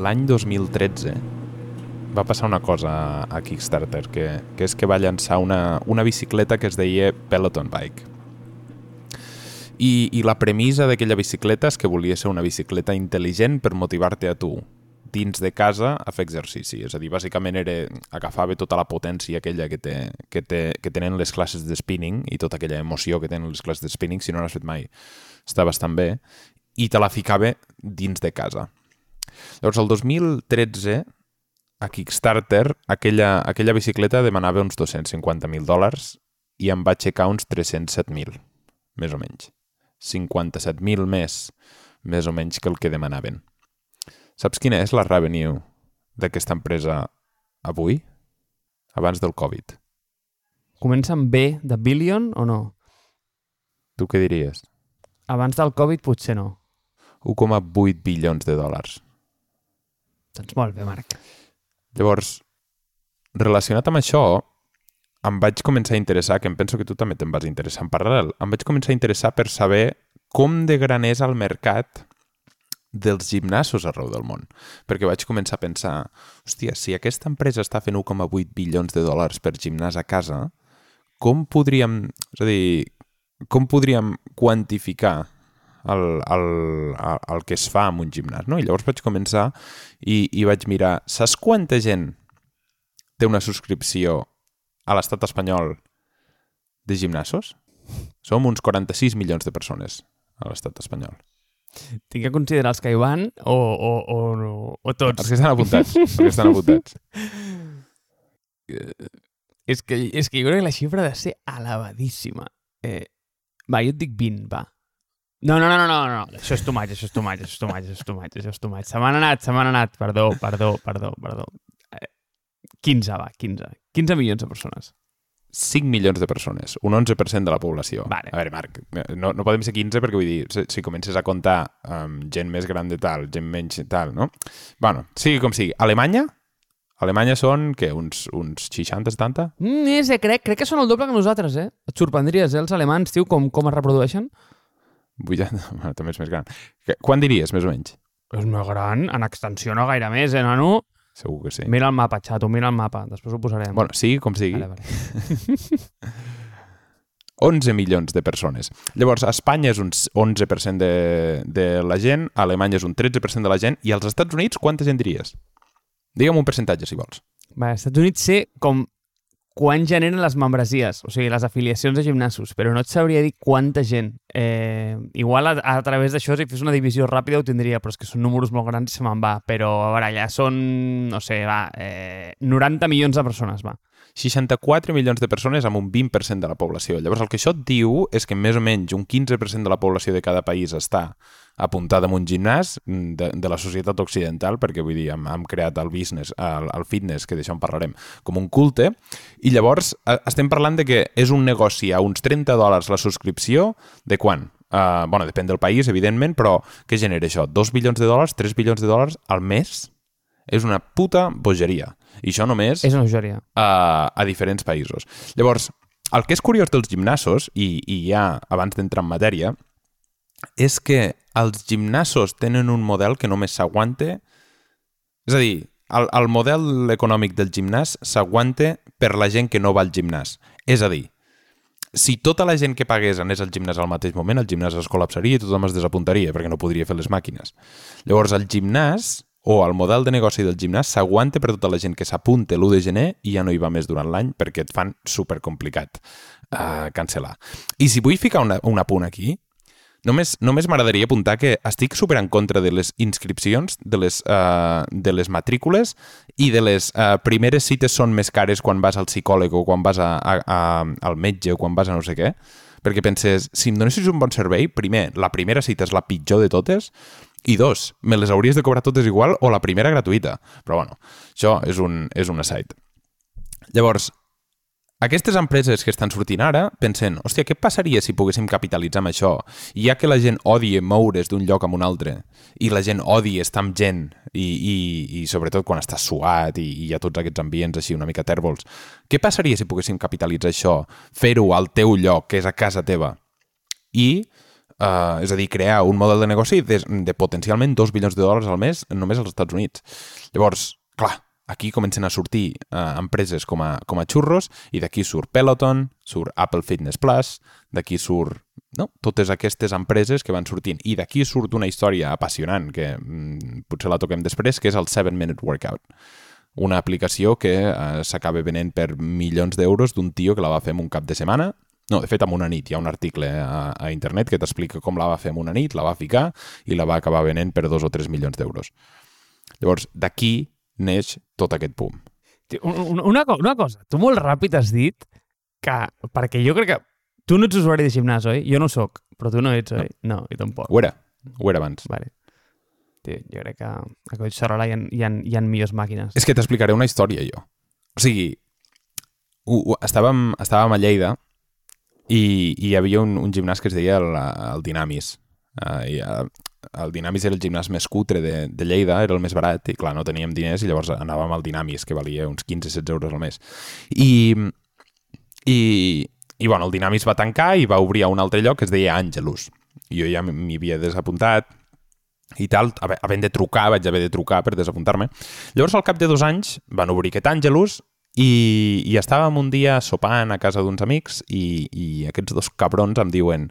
l'any 2013 va passar una cosa a Kickstarter, que, que és que va llançar una, una bicicleta que es deia Peloton Bike. I, I la premissa d'aquella bicicleta és que volia ser una bicicleta intel·ligent per motivar-te a tu dins de casa a fer exercici. És a dir, bàsicament era, agafava tota la potència aquella que, té, que, té, que tenen les classes de spinning i tota aquella emoció que tenen les classes de spinning, si no n'has fet mai, està bastant bé, i te la ficava dins de casa. Llavors, el 2013, a Kickstarter, aquella, aquella bicicleta demanava uns 250.000 dòlars i em va aixecar uns 307.000, més o menys. 57.000 més, més o menys que el que demanaven. Saps quina és la revenue d'aquesta empresa avui? Abans del Covid. Comença amb B de billion o no? Tu què diries? Abans del Covid potser no. 1,8 bilions de dòlars. Doncs molt bé, Marc. Llavors, relacionat amb això, em vaig començar a interessar, que em penso que tu també te'n vas interessar en paral·lel, em vaig començar a interessar per saber com de gran és el mercat dels gimnasos arreu del món. Perquè vaig començar a pensar, hòstia, si aquesta empresa està fent 1,8 bilions de dòlars per gimnàs a casa, com podríem, és a dir, com podríem quantificar el, el, el, que es fa en un gimnàs, no? I llavors vaig començar i, i vaig mirar, saps quanta gent té una subscripció a l'estat espanyol de gimnasos? Som uns 46 milions de persones a l'estat espanyol. Tinc que considerar els que hi van o, o, o, o, o tots? Els que estan apuntats. els que estan apuntats. és, que, és que jo crec que la xifra ha de ser elevadíssima. Eh, va, jo et dic 20, va. No, no, no, no, no, no. Això és too much, això és too much, això és too much, això és too much, això és too much. Se m'han anat, se m'han anat. Perdó, perdó, perdó, perdó. Eh, 15, va, 15. 15 milions de persones. 5 milions de persones, un 11% de la població. Vale. A veure, Marc, no, no podem ser 15 perquè vull dir, si, si comences a comptar um, gent més gran de tal, gent menys tal, no? bueno, sigui com sigui. Alemanya? Alemanya són, què, uns, uns 60, 70? Mm, és, eh, crec, crec que són el doble que nosaltres, eh? Et sorprendries, eh, els alemans, tio, com, com es reprodueixen? 80, bueno, també és més gran. Quan diries, més o menys? És més gran, en extensió no gaire més, eh, nano? Segur que sí. Mira el mapa, xato, mira el mapa. Després ho posarem. Bueno, sigui com sigui. Vale, vale. 11 milions de persones. Llavors, a Espanya és un 11% de, de la gent, a Alemanya és un 13% de la gent, i als Estats Units quanta gent diries? Digue'm un percentatge, si vols. Vale, als Estats Units sé com quan generen les membresies, o sigui, les afiliacions de gimnasos, però no et sabria dir quanta gent. Eh, igual a, a través d'això, si fes una divisió ràpida ho tindria, però és que són números molt grans i se me'n va. Però, a veure, allà són, no sé, va, eh, 90 milions de persones, va. 64 milions de persones amb un 20% de la població. Llavors, el que això et diu és que més o menys un 15% de la població de cada país està apuntada en un gimnàs de, de la societat occidental, perquè vull dir, hem, hem creat el business, el, el fitness, que d'això en parlarem, com un culte, i llavors estem parlant de que és un negoci a uns 30 dòlars la subscripció, de quan? Uh, bueno, depèn del país, evidentment, però què genera això? 2 bilions de dòlars, 3 bilions de dòlars al mes? És una puta bogeria. I això només... És una. A, a diferents països. Llavors, el que és curiós dels gimnasos, i, i ja abans d'entrar en matèria, és que els gimnasos tenen un model que només s'aguanta... És a dir, el, el model econòmic del gimnàs s'aguanta per la gent que no va al gimnàs. És a dir, si tota la gent que pagués anés al gimnàs al mateix moment, el gimnàs es col·lapsaria i tothom es desapuntaria perquè no podria fer les màquines. Llavors, el gimnàs o el model de negoci del gimnàs s'aguanta per tota la gent que s'apunta l'1 de gener i ja no hi va més durant l'any perquè et fan supercomplicat uh, cancel·lar. I si vull ficar una, un apunt aquí, Només, només m'agradaria apuntar que estic super en contra de les inscripcions, de les, uh, de les matrícules i de les uh, primeres cites són més cares quan vas al psicòleg o quan vas a, a, a, al metge o quan vas a no sé què, perquè penses, si em donessis un bon servei, primer, la primera cita és la pitjor de totes, i dos, me les hauries de cobrar totes igual o la primera gratuïta. Però bueno, això és un, és un aside. Llavors, aquestes empreses que estan sortint ara pensen, hòstia, què passaria si poguéssim capitalitzar amb això? I ja que la gent odia moure's d'un lloc a un altre, i la gent odia estar amb gent, i, i, i sobretot quan estàs suat i, i hi ha tots aquests ambients així una mica tèrbols, què passaria si poguéssim capitalitzar això, fer-ho al teu lloc, que és a casa teva? I Uh, és a dir, crear un model de negoci de, de potencialment 2 bilions de dòlars al mes només als Estats Units. Llavors, clar, aquí comencen a sortir uh, empreses com a, com a xurros i d'aquí surt Peloton, surt Apple Fitness Plus, d'aquí surt no? totes aquestes empreses que van sortint. I d'aquí surt una història apassionant que mm, potser la toquem després, que és el 7 Minute Workout una aplicació que uh, s'acaba venent per milions d'euros d'un tio que la va fer en un cap de setmana no, de fet, en una nit. Hi ha un article a, a internet que t'explica com la va fer en una nit, la va ficar i la va acabar venent per dos o tres milions d'euros. Llavors, d'aquí neix tot aquest pum. Una, una, una cosa, tu molt ràpid has dit que, perquè jo crec que tu no ets usuari de gimnàs, oi? Jo no sóc, però tu no ets, oi? No, jo tampoc. Ho era, ho era abans. Vale. Tio, jo crec que a Collserola hi ha, hi, ha, hi ha millors màquines. És que t'explicaré una història, jo. O sigui, ho, ho, estàvem, estàvem a Lleida i, i hi havia un, un gimnàs que es deia el, el Dinamis. Uh, i, uh, el Dinamis era el gimnàs més cutre de, de Lleida, era el més barat, i clar, no teníem diners, i llavors anàvem al Dinamis, que valia uns 15-16 euros al mes. I, i, i bueno, el Dinamis va tancar i va obrir a un altre lloc que es deia Angelus. I jo ja m'hi havia desapuntat, i tal, havent de trucar, vaig haver de trucar per desapuntar-me. Llavors, al cap de dos anys, van obrir aquest Angelus i, i estàvem un dia sopant a casa d'uns amics i, i aquests dos cabrons em diuen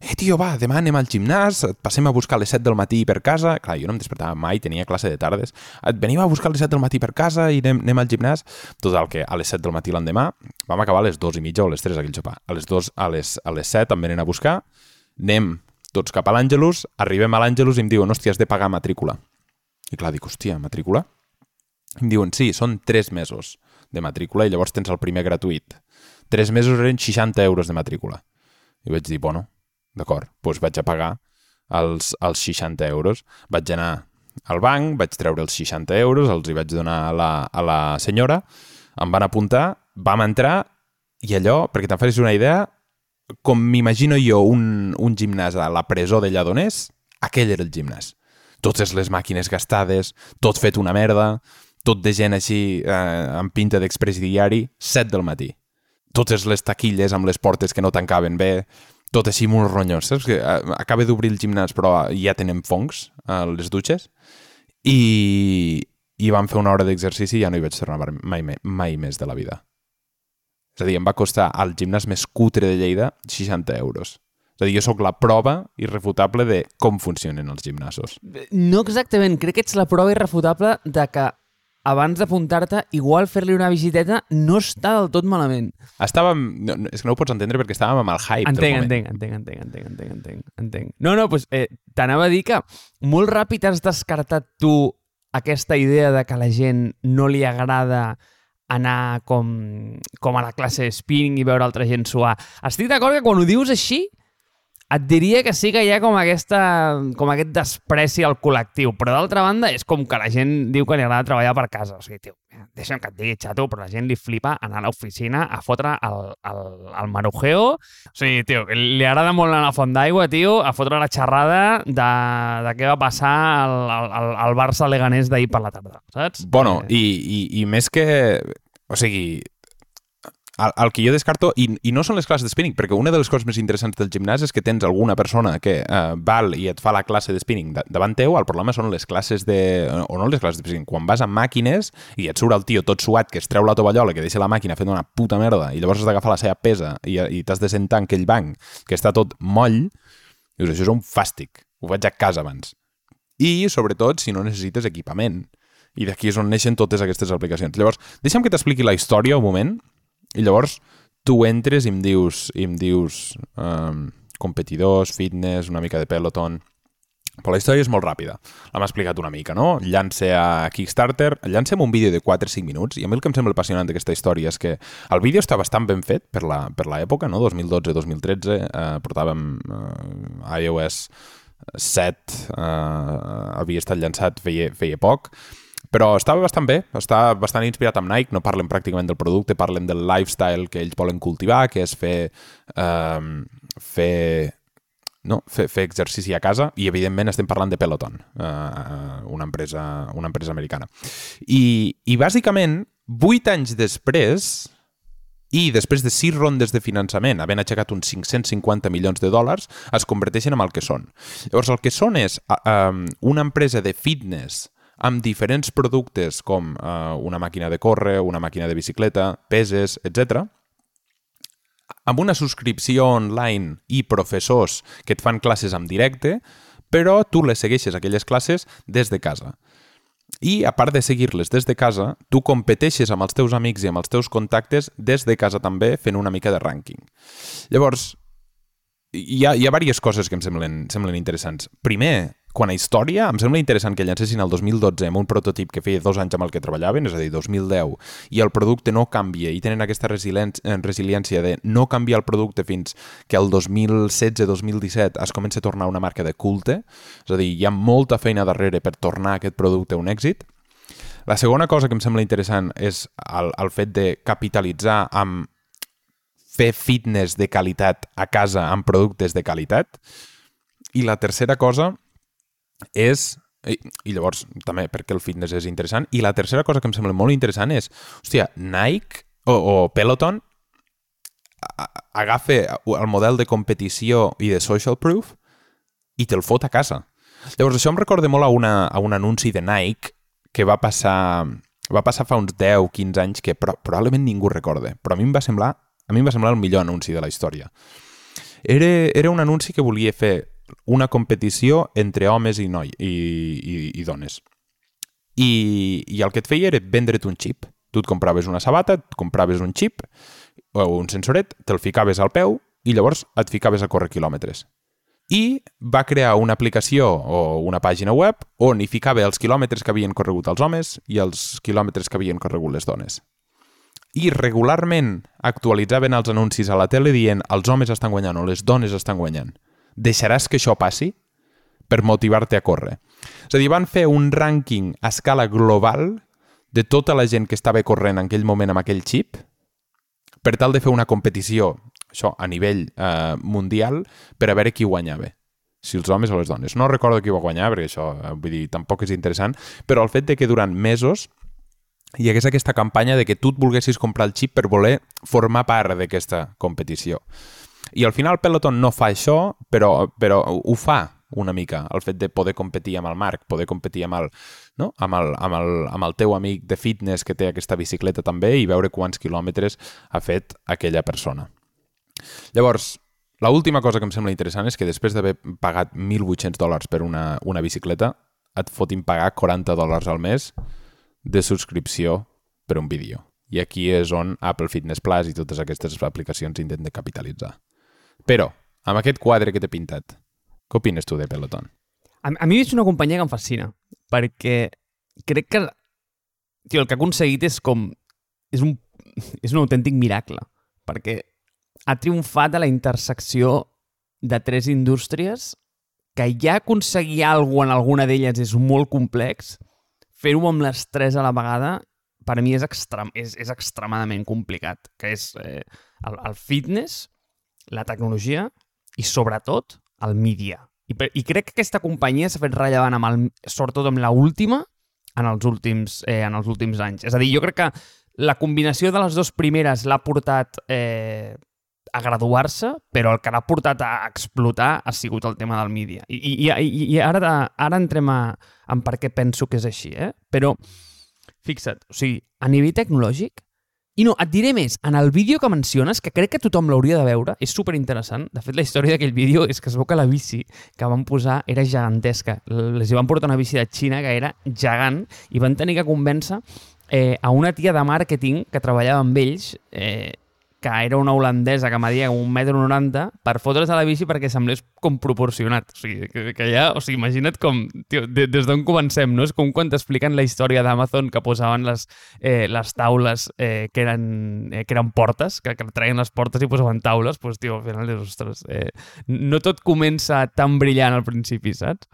eh, tio, va, demà anem al gimnàs, et passem a buscar a les 7 del matí per casa. Clar, jo no em despertava mai, tenia classe de tardes. Et venim a buscar a les 7 del matí per casa i anem, anem al gimnàs. Total, que a les 7 del matí l'endemà vam acabar a les 2 i mitja o a les 3 aquell sopar. A les 2, a les, a les 7 em venen a buscar, anem tots cap a l'Àngelus, arribem a l'Àngelus i em diuen, hòstia, has de pagar matrícula. I clar, dic, hòstia, matrícula? I em diuen, sí, són 3 mesos de matrícula i llavors tens el primer gratuït. Tres mesos eren 60 euros de matrícula. I vaig dir, bueno, d'acord, doncs vaig a pagar els, els 60 euros. Vaig anar al banc, vaig treure els 60 euros, els hi vaig donar a la, a la senyora, em van apuntar, vam entrar i allò, perquè te'n facis una idea, com m'imagino jo un, un gimnàs a la presó de Lladoners, aquell era el gimnàs. Totes les màquines gastades, tot fet una merda, tot de gent així eh, amb pinta d'expresidiari, 7 del matí. Totes les taquilles amb les portes que no tancaven bé, tot així molt ronyós, saps? Que eh, acaba d'obrir el gimnàs però ja tenen fongs a les dutxes i, i vam fer una hora d'exercici i ja no hi vaig tornar mai, mai, mai més de la vida. És a dir, em va costar al gimnàs més cutre de Lleida 60 euros. És a dir, jo sóc la prova irrefutable de com funcionen els gimnasos. No exactament, crec que ets la prova irrefutable de que abans d'apuntar-te, igual fer-li una visiteta no està del tot malament. Estàvem... No, és que no ho pots entendre perquè estàvem amb el hype entenc. Entenc, entenc, entenc, entenc, entenc, entenc, entenc. No, no, doncs eh, t'anava a dir que molt ràpid has descartat tu aquesta idea de que la gent no li agrada anar com, com a la classe de spinning i veure altra gent suar. Estic d'acord que quan ho dius així et diria que sí que hi ha com, aquesta, com aquest despreci al col·lectiu, però d'altra banda és com que la gent diu que li agrada treballar per casa. O sigui, tio, deixa'm que et digui, xato, però la gent li flipa anar a l'oficina a fotre el, el, el marujeo. O sigui, tio, li agrada molt anar a la font d'aigua, tio, a fotre la xerrada de, de què va passar al, al, al Barça Leganés d'ahir per la tarda, saps? Bueno, eh... i, i, i més que... O sigui, el, el que jo descarto, i, i no són les classes de spinning, perquè una de les coses més interessants del gimnàs és que tens alguna persona que uh, val i et fa la classe de spinning davant teu, el problema són les classes de... o no les classes de spinning, quan vas amb màquines i et surt el tio tot suat que es treu la tovallola, que deixa la màquina fent una puta merda i llavors has d'agafar la seva pesa i, i t'has de sentar en aquell banc que està tot moll, dius, això és un fàstic, ho faig a casa abans. I, sobretot, si no necessites equipament. I d'aquí és on neixen totes aquestes aplicacions. Llavors, deixa'm que t'expliqui la història un moment, i llavors tu entres i em dius, i em dius um, competidors, fitness, una mica de peloton... Però la història és molt ràpida. L'hem explicat una mica, no? Llance a Kickstarter, llancem un vídeo de 4-5 minuts, i a mi el que em sembla apassionant d'aquesta història és que el vídeo està bastant ben fet per l'època, no? 2012-2013, eh, portàvem eh, iOS 7, eh, havia estat llançat feia, feia poc, però estava bastant bé, està bastant inspirat amb Nike, no parlen pràcticament del producte, parlen del lifestyle que ells volen cultivar, que és fer, um, fer, no? fer, fer exercici a casa, i evidentment estem parlant de Peloton, uh, una, empresa, una empresa americana. I, I bàsicament, vuit anys després, i després de sis rondes de finançament, havent aixecat uns 550 milions de dòlars, es converteixen en el que són. Llavors, el que són és uh, una empresa de fitness amb diferents productes com uh, una màquina de córrer, una màquina de bicicleta, peses, etc amb una subscripció online i professors que et fan classes en directe, però tu les segueixes, aquelles classes, des de casa. I, a part de seguir-les des de casa, tu competeixes amb els teus amics i amb els teus contactes des de casa també, fent una mica de rànquing. Llavors, hi ha, hi ha diverses coses que em semblen, semblen interessants. Primer, quan a història, em sembla interessant que llancessin el 2012 amb un prototip que feia dos anys amb el que treballaven, és a dir, 2010, i el producte no canvia i tenen aquesta eh, resiliència de no canviar el producte fins que el 2016-2017 es comença a tornar una marca de culte, és a dir, hi ha molta feina darrere per tornar aquest producte un èxit. La segona cosa que em sembla interessant és el, el fet de capitalitzar amb fer fitness de qualitat a casa amb productes de qualitat. I la tercera cosa és i, i llavors també perquè el fitness és interessant. I la tercera cosa que em sembla molt interessant és hòstia, Nike o, o Peloton agafa el model de competició i de social proof i te'l fot a casa. Llavors això em recorda molt a, una, a un anunci de Nike que va passar va passar fa uns 10-15 anys que pro, probablement ningú recorda però a mi em va semblar a mi em va semblar el millor anunci de la història. Era, era un anunci que volia fer una competició entre homes i, noi, i, i, i dones. I, I el que et feia era vendre't un xip. Tu et compraves una sabata, et compraves un xip o un sensoret, te'l ficaves al peu i llavors et ficaves a córrer quilòmetres. I va crear una aplicació o una pàgina web on hi ficava els quilòmetres que havien corregut els homes i els quilòmetres que havien corregut les dones. I regularment actualitzaven els anuncis a la tele dient els homes estan guanyant o les dones estan guanyant deixaràs que això passi per motivar-te a córrer. És a dir, van fer un rànquing a escala global de tota la gent que estava corrent en aquell moment amb aquell xip per tal de fer una competició, això, a nivell eh, mundial, per a veure qui guanyava si els homes o les dones. No recordo qui va guanyar, perquè això, eh, vull dir, tampoc és interessant, però el fet de que durant mesos hi hagués aquesta campanya de que tu et volguessis comprar el xip per voler formar part d'aquesta competició. I al final Peloton no fa això, però, però ho fa una mica, el fet de poder competir amb el Marc, poder competir amb el, no? amb, el, amb, el, amb el teu amic de fitness que té aquesta bicicleta també i veure quants quilòmetres ha fet aquella persona. Llavors, la última cosa que em sembla interessant és que després d'haver pagat 1.800 dòlars per una, una bicicleta, et fotin pagar 40 dòlars al mes de subscripció per un vídeo. I aquí és on Apple Fitness Plus i totes aquestes aplicacions intenten capitalitzar. Però, amb aquest quadre que t'he pintat, què opines tu de Peloton? A, a mi és una companyia que em fascina, perquè crec que tio, el que ha aconseguit és com... És un, és un autèntic miracle, perquè ha triomfat a la intersecció de tres indústries que ja aconseguir alguna en alguna d'elles és molt complex, fer-ho amb les tres a la vegada per mi és, extrem, és, és extremadament complicat, que és eh, el, el fitness, la tecnologia i, sobretot, el mídia. I, I crec que aquesta companyia s'ha fet rellevant amb el, sobretot amb la última en els últims, eh, en els últims anys. És a dir, jo crec que la combinació de les dues primeres l'ha portat eh, a graduar-se, però el que l'ha portat a explotar ha sigut el tema del mídia. I, i, i, i ara, ara entrem a, en per què penso que és així, eh? Però, fixa't, o sigui, a nivell tecnològic, i no, et diré més, en el vídeo que menciones, que crec que tothom l'hauria de veure, és super interessant. De fet, la història d'aquell vídeo és que es veu que la bici que van posar era gegantesca. Les hi van portar una bici de Xina que era gegant i van tenir que convèncer eh, a una tia de màrqueting que treballava amb ells eh, que era una holandesa que media un metro 90 per fotre's a la bici perquè semblés com proporcionat. O sigui, que, que ja, o sigui, imagina't com, tio, de, des d'on comencem, no? És com quan t'expliquen la història d'Amazon que posaven les, eh, les taules eh, que, eren, eh, que eren portes, que, que traien les portes i posaven taules, doncs, tio, al final, ostres, eh, no tot comença tan brillant al principi, saps?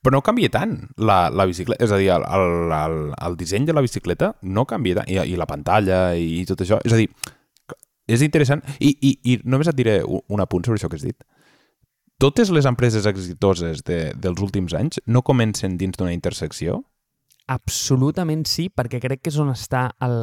Però no canvia tant la, la bicicleta, és a dir, el, el, el, el disseny de la bicicleta no canvia tant, i, i la pantalla i tot això, és a dir, és interessant. I, i, I només et diré un apunt sobre això que has dit. Totes les empreses exitoses de, dels últims anys no comencen dins d'una intersecció? Absolutament sí, perquè crec que és on està el,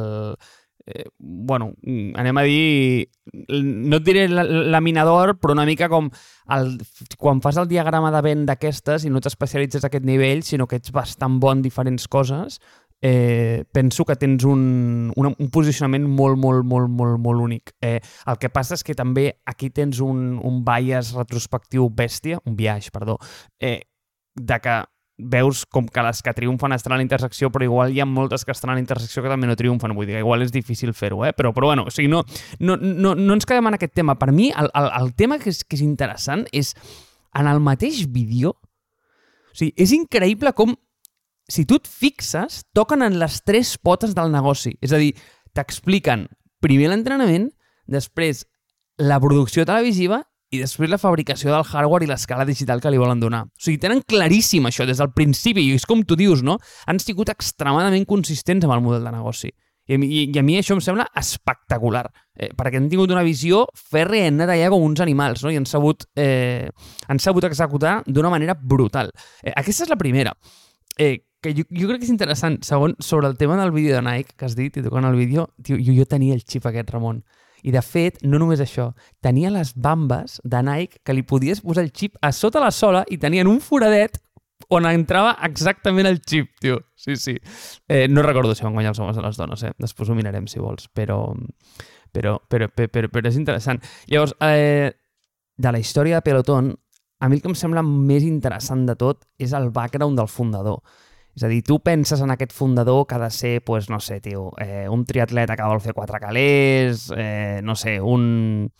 eh, bueno, anem a dir, no et diré laminador, però una mica com el, quan fas el diagrama de vent d'aquestes i no t'especialitzes a aquest nivell, sinó que ets bastant bon en diferents coses, eh, penso que tens un, un, un posicionament molt, molt, molt, molt, molt únic. Eh, el que passa és que també aquí tens un, un bias retrospectiu bèstia, un biaix, perdó, eh, de que veus com que les que triomfen estan a la intersecció, però igual hi ha moltes que estan a la intersecció que també no triomfen, vull dir que igual és difícil fer-ho, eh? però, però bueno, o sigui, no, no, no, no ens quedem en aquest tema. Per mi, el, el, el tema que és, que és interessant és, en el mateix vídeo, o sigui, és increïble com si tu et fixes, toquen en les tres potes del negoci. És a dir, t'expliquen primer l'entrenament, després la producció televisiva i després la fabricació del hardware i l'escala digital que li volen donar. O sigui, tenen claríssim això des del principi, i és com tu dius, no? Han sigut extremadament consistents amb el model de negoci. I mi, i a mi això em sembla espectacular, eh, perquè han tingut una visió fèrrea i han allà com uns animals, no? i han sabut, eh, han sabut executar d'una manera brutal. Eh, aquesta és la primera. Eh, que jo, jo crec que és interessant. Segon, sobre el tema del vídeo de Nike, que has dit, i tocant el vídeo, tio, jo, jo tenia el xip aquest, Ramon. I de fet, no només això, tenia les bambes de Nike que li podies posar el xip a sota la sola i tenien un foradet on entrava exactament el xip, tio. Sí, sí. Eh, no recordo si van guanyar els homes o les dones, eh? Després ho mirarem, si vols, però, però, però, però, però, però és interessant. Llavors, eh, de la història de Peloton, a mi el que em sembla més interessant de tot és el background del fundador. És a dir, tu penses en aquest fundador que ha de ser, pues, no sé, tio, eh, un triatleta que vol fer quatre calés, eh, no sé, un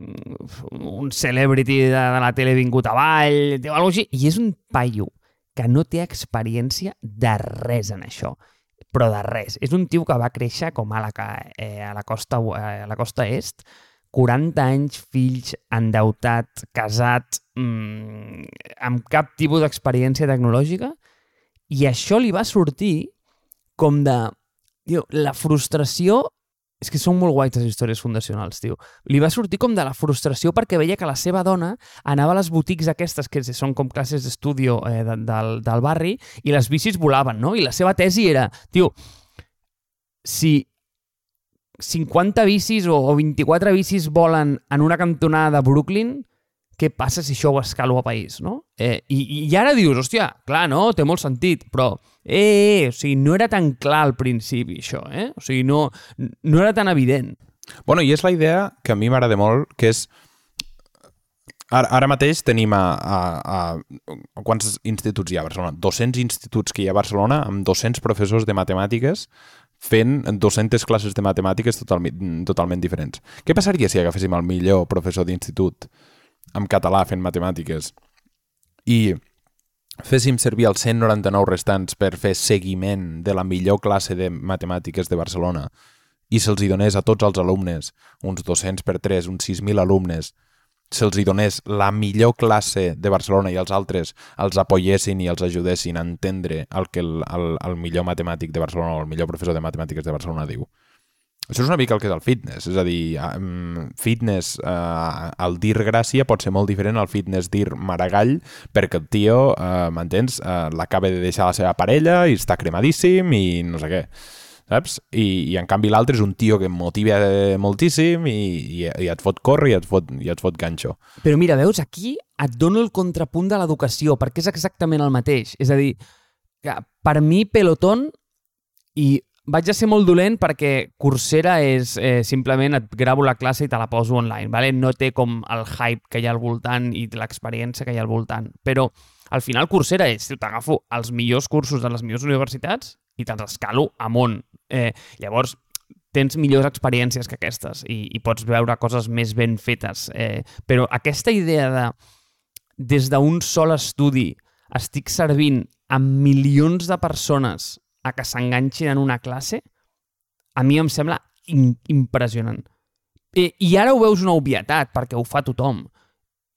un celebrity de, de la tele vingut avall, tio, així. I és un paio que no té experiència de res en això però de res. És un tio que va créixer com a la, eh, a la, costa, eh, a la costa est, 40 anys, fills, endeutat, casat, mmm, amb cap tipus d'experiència tecnològica, i això li va sortir com de... Tio, la frustració... És que són molt guais les històries fundacionals, tio. Li va sortir com de la frustració perquè veia que la seva dona anava a les botics aquestes, que són com classes d'estudio eh, de, del, del barri, i les bicis volaven, no? I la seva tesi era, tio, si 50 bicis o, o 24 bicis volen en una cantonada de Brooklyn, què passa si això ho escalo a país, no? Eh, i, I ara dius, hòstia, clar, no? Té molt sentit, però, eh, eh, o sigui, no era tan clar al principi, això, eh? O sigui, no, no era tan evident. Bueno, i és la idea que a mi m'agrada molt, que és... Ara, ara mateix tenim a, a, a, a... Quants instituts hi ha a Barcelona? 200 instituts que hi ha a Barcelona amb 200 professors de matemàtiques fent 200 classes de matemàtiques totalment, totalment diferents. Què passaria si agaféssim el millor professor d'institut en català fent matemàtiques i féssim servir els 199 restants per fer seguiment de la millor classe de matemàtiques de Barcelona i se'ls hi donés a tots els alumnes, uns 200 per 3, uns 6.000 alumnes, se'ls hi donés la millor classe de Barcelona i els altres els apoyessin i els ajudessin a entendre el que el, el, el millor matemàtic de Barcelona o el millor professor de matemàtiques de Barcelona diu. Això és una mica el que és el fitness, és a dir, um, fitness, uh, el dir gràcia pot ser molt diferent al fitness dir maragall, perquè el tio, uh, m'entens, uh, l'acaba de deixar la seva parella i està cremadíssim i no sé què, saps? I, i en canvi l'altre és un tio que motiva moltíssim i, i, i et fot córrer i et fot, i et fot ganxo. Però mira, veus, aquí et dono el contrapunt de l'educació, perquè és exactament el mateix. És a dir, que per mi Peloton i vaig a ser molt dolent perquè Coursera és eh, simplement et gravo la classe i te la poso online, ¿vale? no té com el hype que hi ha al voltant i l'experiència que hi ha al voltant, però al final Coursera és, t'agafo els millors cursos de les millors universitats i te'ls escalo amunt. Eh, llavors, tens millors experiències que aquestes i, i pots veure coses més ben fetes. Eh, però aquesta idea de des d'un sol estudi estic servint a milions de persones a que s'enganxin en una classe, a mi em sembla impressionant. I, I ara ho veus una obvietat, perquè ho fa tothom.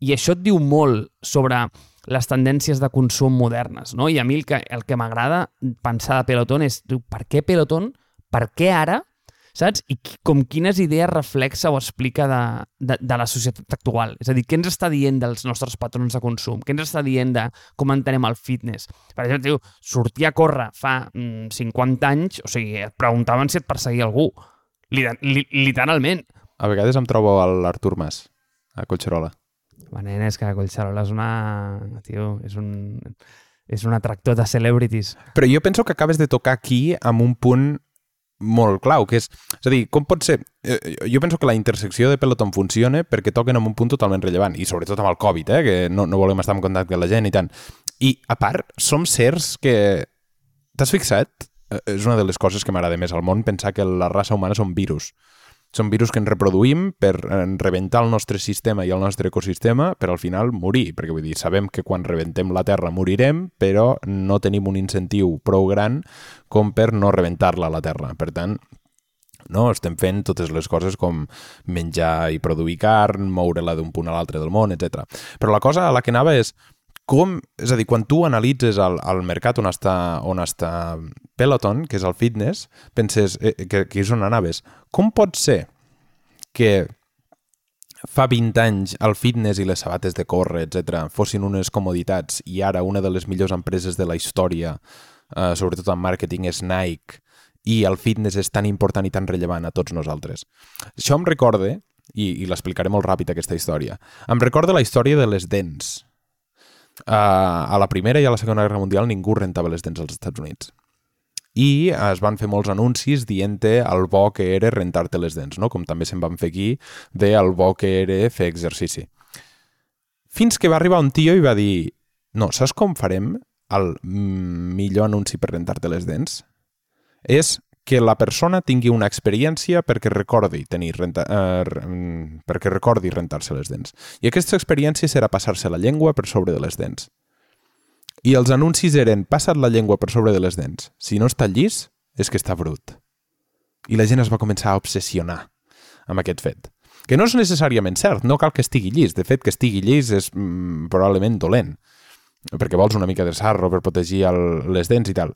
I això et diu molt sobre les tendències de consum modernes, no? I a mi el que, que m'agrada pensar de Peloton és, per què Peloton? Per què ara? Saps? I com quines idees reflexa o explica de, de, de la societat actual. És a dir, què ens està dient dels nostres patrons de consum? Què ens està dient de com entenem el fitness? Per exemple, diu, sortir a córrer fa mm, 50 anys, o sigui, et preguntaven si et perseguia algú. Li, li, literalment. A vegades em trobo a l'Artur Mas, a Collserola. Va, nen, és que Collserola és una... Tio, és un... És un atractor de celebrities. Però jo penso que acabes de tocar aquí amb un punt molt clau, que és... És a dir, com pot ser... Eh, jo penso que la intersecció de Peloton funciona perquè toquen en un punt totalment rellevant, i sobretot amb el Covid, eh, que no, no volem estar en contacte amb la gent i tant. I, a part, som certs que... T'has fixat? Eh, És una de les coses que m'agrada més al món, pensar que la raça humana són virus. Són virus que ens reproduïm per eh, rebentar el nostre sistema i el nostre ecosistema per al final morir, perquè vull dir, sabem que quan rebentem la Terra morirem, però no tenim un incentiu prou gran com per no rebentar-la la Terra. Per tant, no? estem fent totes les coses com menjar i produir carn, moure-la d'un punt a l'altre del món, etc. Però la cosa a la que anava és com, és a dir, quan tu analitzes el, el mercat on està, on està Peloton, que és el fitness, penses eh, que, que és on anaves. Com pot ser que fa 20 anys el fitness i les sabates de córrer, etc fossin unes comoditats i ara una de les millors empreses de la història, eh, sobretot en màrqueting, és Nike, i el fitness és tan important i tan rellevant a tots nosaltres. Això em recorda, i, i l'explicaré molt ràpid aquesta història, em recorda la història de les dents. A la Primera i a la Segona Guerra Mundial ningú rentava les dents als Estats Units. I es van fer molts anuncis dient-te el bo que era rentar-te les dents, no? com també se'n van fer aquí de el bo que era fer exercici. Fins que va arribar un tio i va dir no, saps com farem el millor anunci per rentar-te les dents? És que la persona tingui una experiència perquè recordi tenir renta, eh, perquè recordi rentar-se les dents. I aquesta experiència serà passar-se la llengua per sobre de les dents. I els anuncis eren passa't la llengua per sobre de les dents. Si no està llis, és que està brut. I la gent es va començar a obsessionar amb aquest fet. Que no és necessàriament cert, no cal que estigui llis. De fet, que estigui llis és mm, probablement dolent, perquè vols una mica de sarro per protegir el, les dents i tal.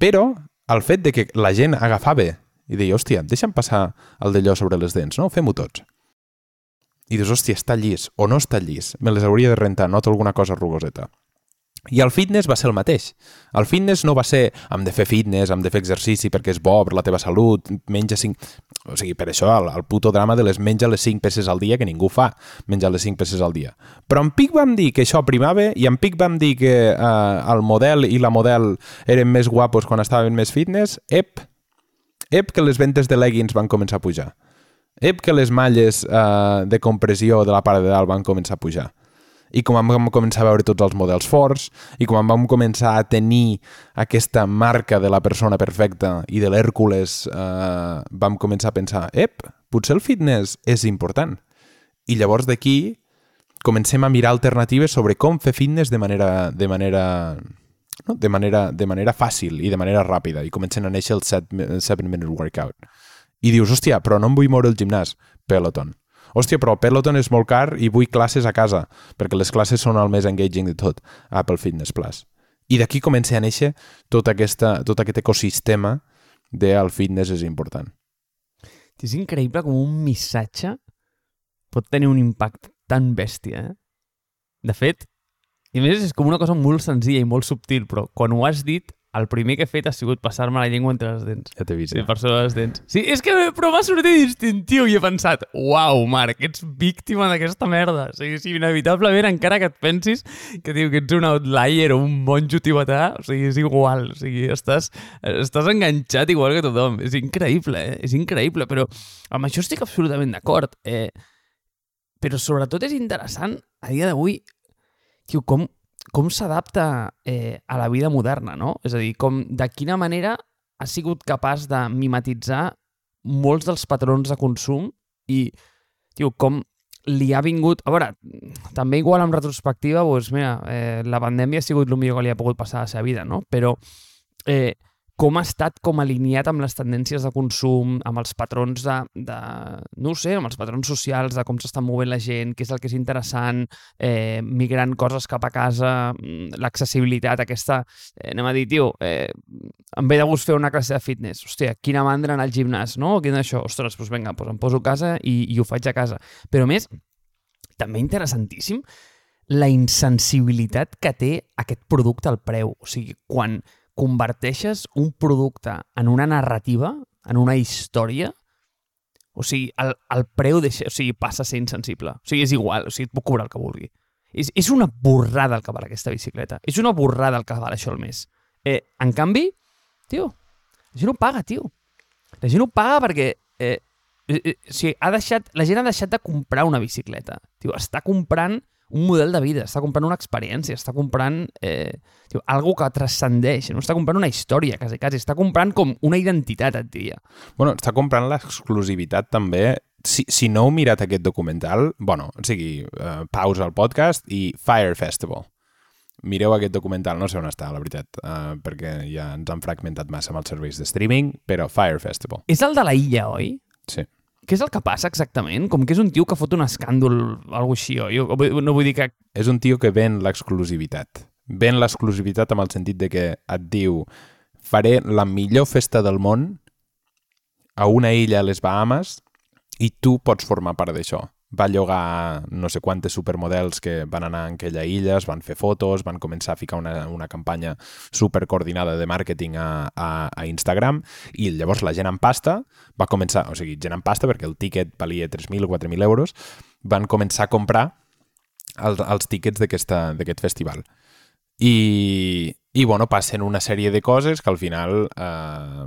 Però el fet de que la gent agafava i deia, hòstia, deixa'm passar el d'allò sobre les dents, no? Fem-ho tots. I dius, hòstia, està llis o no està llis, me les hauria de rentar, noto alguna cosa rugoseta. I el fitness va ser el mateix. El fitness no va ser hem de fer fitness, hem de fer exercici perquè és bo per la teva salut, menja 5... O sigui, per això el, el puto drama de les menja les 5 peces al dia que ningú fa, menjar les 5 peces al dia. Però en Pic vam dir que això primava i en Pic vam dir que eh, el model i la model eren més guapos quan estaven més fitness, ep, ep que les ventes de leggings van començar a pujar. Ep que les malles eh, de compressió de la part de dalt van començar a pujar i com vam començar a veure tots els models forts, i com vam començar a tenir aquesta marca de la persona perfecta i de l'Hèrcules, eh, vam començar a pensar, ep, potser el fitness és important. I llavors d'aquí comencem a mirar alternatives sobre com fer fitness de manera, de manera, no? de manera, de manera fàcil i de manera ràpida, i comencen a néixer el 7-minute workout. I dius, hòstia, però no em vull moure el gimnàs. Peloton hòstia, però Peloton és molt car i vull classes a casa, perquè les classes són el més engaging de tot, Apple Fitness Plus. I d'aquí comença a néixer tot, aquesta, tot aquest ecosistema de el fitness és important. És increïble com un missatge pot tenir un impacte tan bèstia, eh? De fet, i a més és com una cosa molt senzilla i molt subtil, però quan ho has dit el primer que he fet ha sigut passar-me la llengua entre les dents. Ja t'he vist. Sí, Ja. per sobre les dents. Sí, és que però m'ha sortit instintiu i he pensat, uau, Marc, ets víctima d'aquesta merda. O sigui, sí, inevitablement, encara que et pensis que, diu que ets un outlier o un monjo tibetà, o sigui, és igual. O sigui, estàs, estàs enganxat igual que tothom. És increïble, eh? És increïble, però amb això estic absolutament d'acord. Eh? Però sobretot és interessant, a dia d'avui, tio, com, com s'adapta eh, a la vida moderna, no? És a dir, com, de quina manera ha sigut capaç de mimetitzar molts dels patrons de consum i, tio, com li ha vingut... A veure, també igual en retrospectiva, doncs, mira, eh, la pandèmia ha sigut el millor que li ha pogut passar a la seva vida, no? Però eh, com ha estat com alineat amb les tendències de consum, amb els patrons de, de no sé, amb els patrons socials de com s'està movent la gent, què és el que és interessant, eh, migrant coses cap a casa, mm, l'accessibilitat aquesta, eh, anem a dir, tio, eh, em ve de gust fer una classe de fitness, hòstia, quina mandra anar al gimnàs, no? Quin això? Ostres, doncs vinga, doncs em poso a casa i, i ho faig a casa. Però més, també interessantíssim, la insensibilitat que té aquest producte al preu. O sigui, quan converteixes un producte en una narrativa, en una història, O sigui, el, el preu deixa, o sigui, passa a ser insensible. O sigui, és igual, o sigui, et puc cobrar el que vulgui. És, és una borrada el que val aquesta bicicleta. És una borrada el que val això al mes. Eh, en canvi, tio, la gent ho paga, tio. La gent ho paga perquè... Eh, eh, eh, o sigui, ha deixat, la gent ha deixat de comprar una bicicleta. Tio, està comprant un model de vida, està comprant una experiència, està comprant eh, tio, algo que transcendeix, no està comprant una història, quasi, quasi, està comprant com una identitat, et diria. Bueno, està comprant l'exclusivitat també si, si no heu mirat aquest documental, bueno, o sigui, uh, pausa el podcast i Fire Festival. Mireu aquest documental, no sé on està, la veritat, uh, perquè ja ens han fragmentat massa amb els serveis de streaming, però Fire Festival. És el de la illa, oi? Sí. Què és el que passa exactament? Com que és un tio que fot un escàndol o alguna així, oi? Jo no vull dir que... És un tio que ven l'exclusivitat. Ven l'exclusivitat amb el sentit de que et diu faré la millor festa del món a una illa a les Bahamas i tu pots formar part d'això. Va llogar no sé quantes supermodels que van anar en aquella illa, es van fer fotos, van començar a ficar una, una campanya supercoordinada de màrqueting a, a, a Instagram i llavors la gent en pasta va començar, o sigui, gent en pasta perquè el tiquet valia 3.000 o 4.000 euros, van començar a comprar els, els tíquets d'aquest festival. I, i bueno, passen una sèrie de coses que al final eh,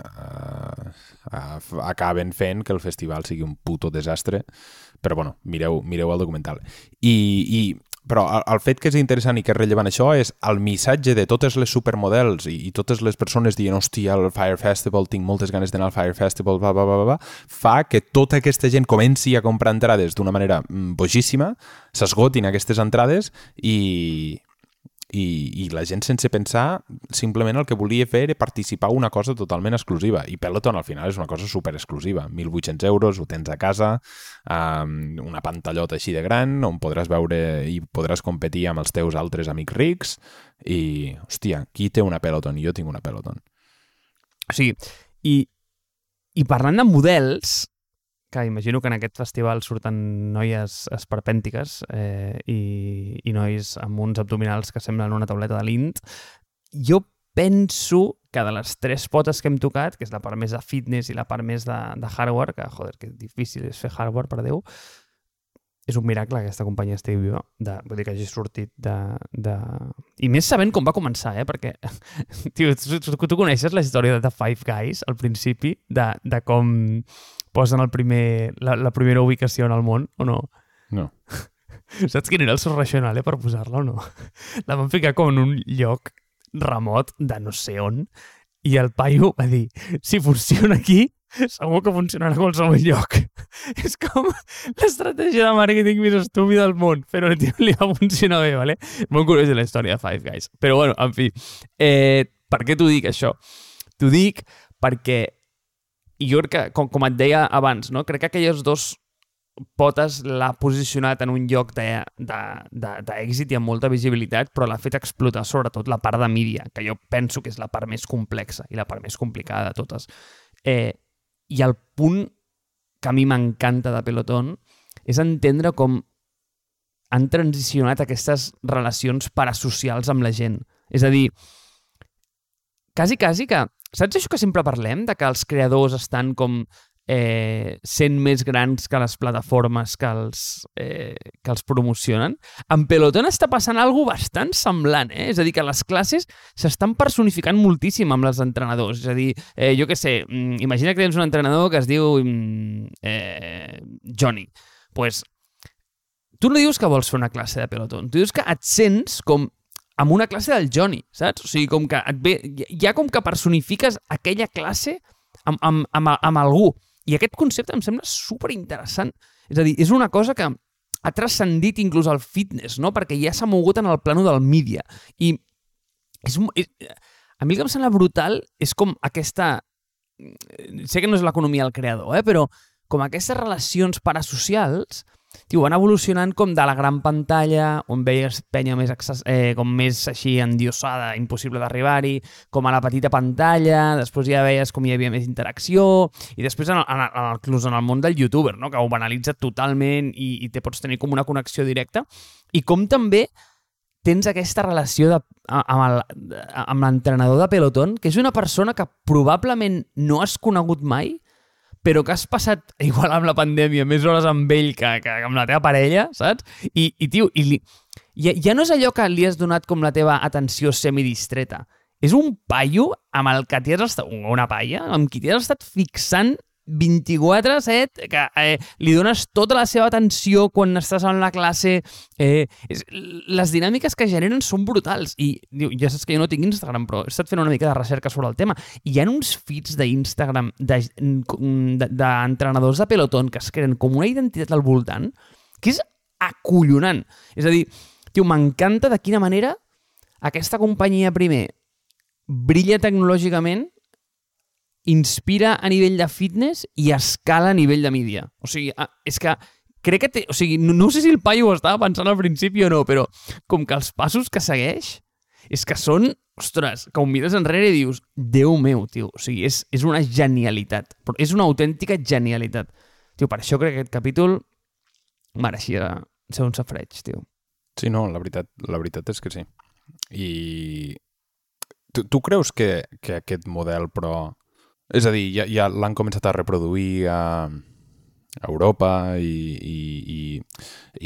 uh, acaben fent que el festival sigui un puto desastre, però bueno, mireu, mireu el documental. I, i però el, el fet que és interessant i que és rellevant això és el missatge de totes les supermodels i, i totes les persones dient hòstia, al Fire Festival, tinc moltes ganes d'anar al Fire Festival, bla, bla, bla, bla, fa que tota aquesta gent comenci a comprar entrades d'una manera mm, bojíssima, s'esgotin aquestes entrades i, i, i la gent sense pensar simplement el que volia fer era participar una cosa totalment exclusiva i Peloton al final és una cosa super exclusiva 1.800 euros, ho tens a casa um, una pantallota així de gran on podràs veure i podràs competir amb els teus altres amics rics i, hòstia, qui té una Peloton? I jo tinc una Peloton. O sigui, i, i parlant de models, que imagino que en aquest festival surten noies esperpèntiques eh, i, i nois amb uns abdominals que semblen una tauleta de l'int. Jo penso que de les tres potes que hem tocat, que és la part més de fitness i la part més de, de hardware, que, joder, que difícil és fer hardware, per Déu, és un miracle que aquesta companyia estigui viva, de, vull dir que hagi sortit de, de... I més sabent com va començar, eh? Perquè, tio, tu, tu, tu coneixes la història de The Five Guys al principi, de, de com posen el primer, la, la primera ubicació en el món, o no? No. Saps quin era el seu racional, eh, per posar-la o no? La van ficar com en un lloc remot de no sé on i el paio va dir, si funciona aquí, segur que funcionarà a qualsevol lloc. És com l'estratègia de màrqueting més estúpida del món, però tio, li va funcionar bé, ¿vale? Molt curiós de la història de Five Guys. Però bueno, en fi, eh, per què t'ho dic això? T'ho dic perquè i jo crec que, com, com et deia abans, no? crec que aquelles dos potes l'ha posicionat en un lloc d'èxit i amb molta visibilitat, però l'ha fet explotar sobretot la part de mídia, que jo penso que és la part més complexa i la part més complicada de totes. Eh, I el punt que a mi m'encanta de Peloton és entendre com han transicionat aquestes relacions parasocials amb la gent. És a dir, quasi, quasi que Saps això que sempre parlem, de que els creadors estan com eh, sent més grans que les plataformes que els, eh, que els promocionen? En Peloton està passant algo bastant semblant, eh? És a dir, que les classes s'estan personificant moltíssim amb els entrenadors. És a dir, eh, jo què sé, mm, imagina que tens un entrenador que es diu mm, eh, Johnny. Doncs pues, tu no dius que vols fer una classe de Peloton, tu dius que et sents com amb una classe del Johnny, saps? O sigui, com que et ve, ja com que personifiques aquella classe amb, amb, amb, amb algú. I aquest concepte em sembla super interessant. És a dir, és una cosa que ha transcendit inclús el fitness, no? Perquè ja s'ha mogut en el plano del mídia. I és, és, a mi el que em sembla brutal és com aquesta... Sé que no és l'economia el creador, eh? però com aquestes relacions parasocials Tio, van evolucionant com de la gran pantalla, on veies penya més, eh, com més així endiosada, impossible d'arribar-hi, com a la petita pantalla, després ja veies com hi havia més interacció, i després en el, en el, en el món del youtuber, no? que ho banalitza totalment i, i te pots tenir com una connexió directa, i com també tens aquesta relació de, amb l'entrenador de pelotón, que és una persona que probablement no has conegut mai, però que has passat, igual amb la pandèmia, més hores amb ell que, que amb la teva parella, saps? I, i tio, i li, ja, ja no és allò que li has donat com la teva atenció semidistreta. És un paio amb el que t'hi has estat... Una paia amb qui t'hi has estat fixant 24-7, que eh, li dones tota la seva atenció quan estàs en la classe. Eh, és, les dinàmiques que generen són brutals. I diu, ja saps que jo no tinc Instagram, però he estat fent una mica de recerca sobre el tema. I hi ha uns feeds d'Instagram d'entrenadors de, de, de pelotón que es creen com una identitat al voltant que és acollonant. És a dir, tio, m'encanta de quina manera aquesta companyia primer brilla tecnològicament inspira a nivell de fitness i escala a nivell de mídia. O sigui, és que crec que té... O sigui, no, no sé si el paio ho estava pensant al principi o no, però com que els passos que segueix és que són... Ostres, que ho mires enrere i dius Déu meu, tio. O sigui, és, és una genialitat. Però és una autèntica genialitat. Tio, per això crec que aquest capítol mereixia ser un safreig, tio. Sí, no, la veritat, la veritat és que sí. I tu, tu creus que, que aquest model, però, és a dir, ja, ja l'han començat a reproduir a, a Europa i, i, i,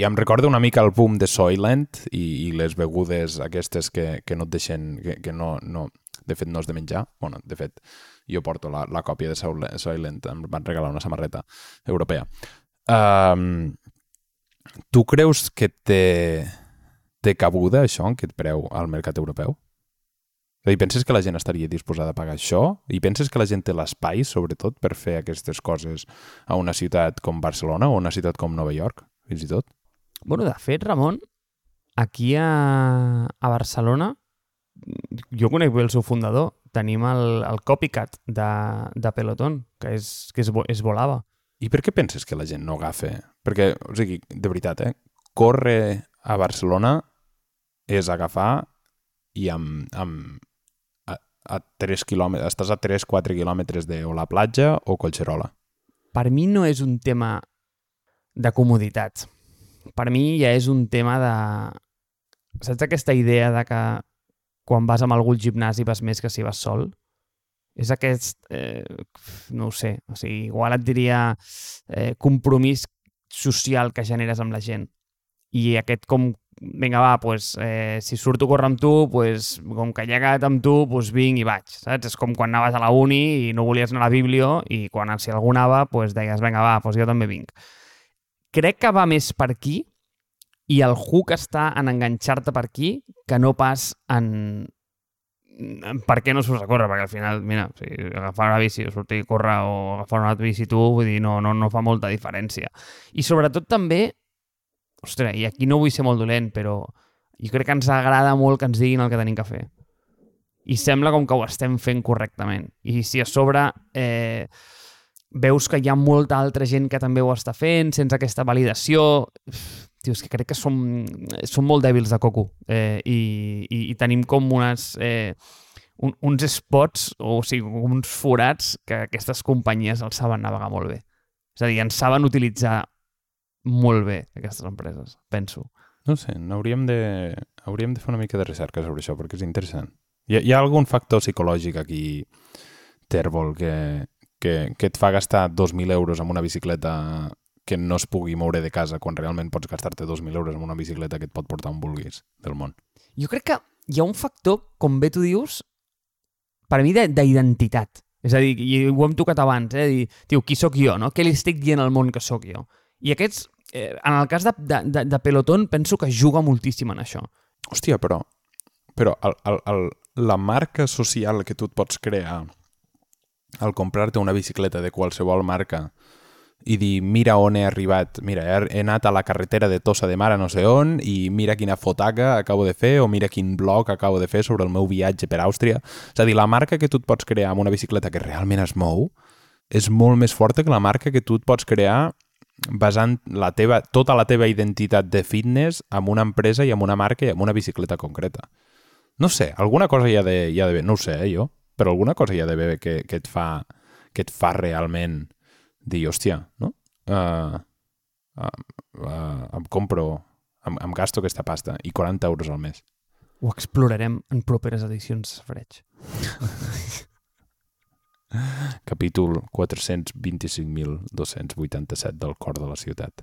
i em recorda una mica el boom de Soylent i, i les begudes aquestes que, que no et deixen, que, que no, no, de fet no és de menjar, bueno, de fet jo porto la, la còpia de Soylent, em van regalar una samarreta europea. Um, tu creus que té, té cabuda això, en aquest preu al mercat europeu? És a dir, penses que la gent estaria disposada a pagar això? I penses que la gent té l'espai, sobretot, per fer aquestes coses a una ciutat com Barcelona o una ciutat com Nova York, fins i tot? Bueno, de fet, Ramon, aquí a, a Barcelona, jo conec bé el seu fundador, tenim el, el copycat de, de Peloton, que és, que és, és volava. I per què penses que la gent no agafa? Perquè, o sigui, de veritat, eh? Córrer a Barcelona és agafar i amb, amb, a 3 quilòmetres, estàs a 3-4 quilòmetres de o la platja o Collserola? Per mi no és un tema de comoditat. Per mi ja és un tema de... Saps aquesta idea de que quan vas amb algú al gimnàs vas més que si vas sol? És aquest, eh, no ho sé, o sigui, igual et diria eh, compromís social que generes amb la gent. I aquest com vinga, va, pues, eh, si surto a córrer amb tu, pues, com que he llegat amb tu, pues, vinc i vaig, saps? És com quan anaves a la uni i no volies anar a la biblio i quan si algú anava, pues, deies, vinga, va, pues jo també vinc. Crec que va més per aquí i el hook està en enganxar-te per aquí que no pas en, per què no surts a córrer? Perquè al final, mira, si agafar una bici o sortir a córrer o agafar una bici tu, vull dir, no, no, no fa molta diferència. I sobretot també ostres, i aquí no vull ser molt dolent, però jo crec que ens agrada molt que ens diguin el que tenim que fer. I sembla com que ho estem fent correctament. I si a sobre eh, veus que hi ha molta altra gent que també ho està fent, sense aquesta validació... Tio, és que crec que som, som molt dèbils de coco eh, i, i, i tenim com unes... Eh, un, uns spots, o, o sigui, uns forats que aquestes companyies els saben navegar molt bé. És a dir, ens saben utilitzar molt bé aquestes empreses, penso. No sé, hauríem de, hauríem de fer una mica de recerca sobre això, perquè és interessant. Hi ha, hi ha algun factor psicològic aquí, Tèrbol, que, que, que et fa gastar 2.000 euros en una bicicleta que no es pugui moure de casa quan realment pots gastar-te 2.000 euros en una bicicleta que et pot portar on vulguis del món. Jo crec que hi ha un factor, com bé tu dius, per mi d'identitat. És a dir, i ho hem tocat abans, eh? dir, tio, qui sóc jo, no? Què li estic dient al món que sóc jo? I aquests eh, en el cas de, de, de, de Peloton penso que juga moltíssim en això. Hòstia, però, però el, el, el, la marca social que tu et pots crear al comprar-te una bicicleta de qualsevol marca i dir, mira on he arribat, mira, he, anat a la carretera de Tossa de Mar a no sé on i mira quina fotaca acabo de fer o mira quin blog acabo de fer sobre el meu viatge per Àustria. És a dir, la marca que tu et pots crear amb una bicicleta que realment es mou és molt més forta que la marca que tu et pots crear basant la teva, tota la teva identitat de fitness amb una empresa i amb una marca i amb una bicicleta concreta. No sé, alguna cosa hi ha de, hi ha de no ho sé, eh, jo, però alguna cosa hi ha d'haver que, que, et fa, que et fa realment dir, hòstia, no? Uh, uh, uh, em compro, em, em gasto aquesta pasta i 40 euros al mes. Ho explorarem en properes edicions, Freig. Capítol 425.287 del cor de la ciutat.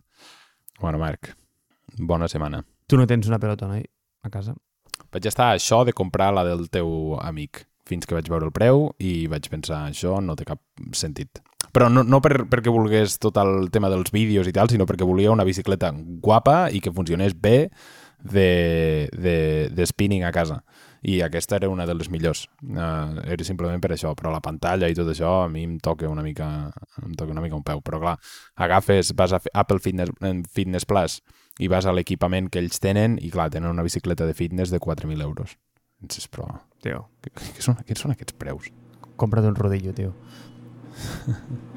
Bueno, Marc, bona setmana. Tu no tens una pelota, noi, a casa? Vaig estar a això de comprar la del teu amic fins que vaig veure el preu i vaig pensar, això no té cap sentit. Però no, no per, perquè volgués tot el tema dels vídeos i tal, sinó perquè volia una bicicleta guapa i que funcionés bé de, de, de spinning a casa i aquesta era una de les millors uh, era simplement per això, però la pantalla i tot això a mi em toca una mica em toca una mica un peu, però clar agafes, vas a Apple Fitness, Fitness Plus i vas a l'equipament que ells tenen i clar, tenen una bicicleta de fitness de 4.000 euros Entonces, però... Tio. Què, què, són, què són aquests preus? Compra't un rodillo, tio.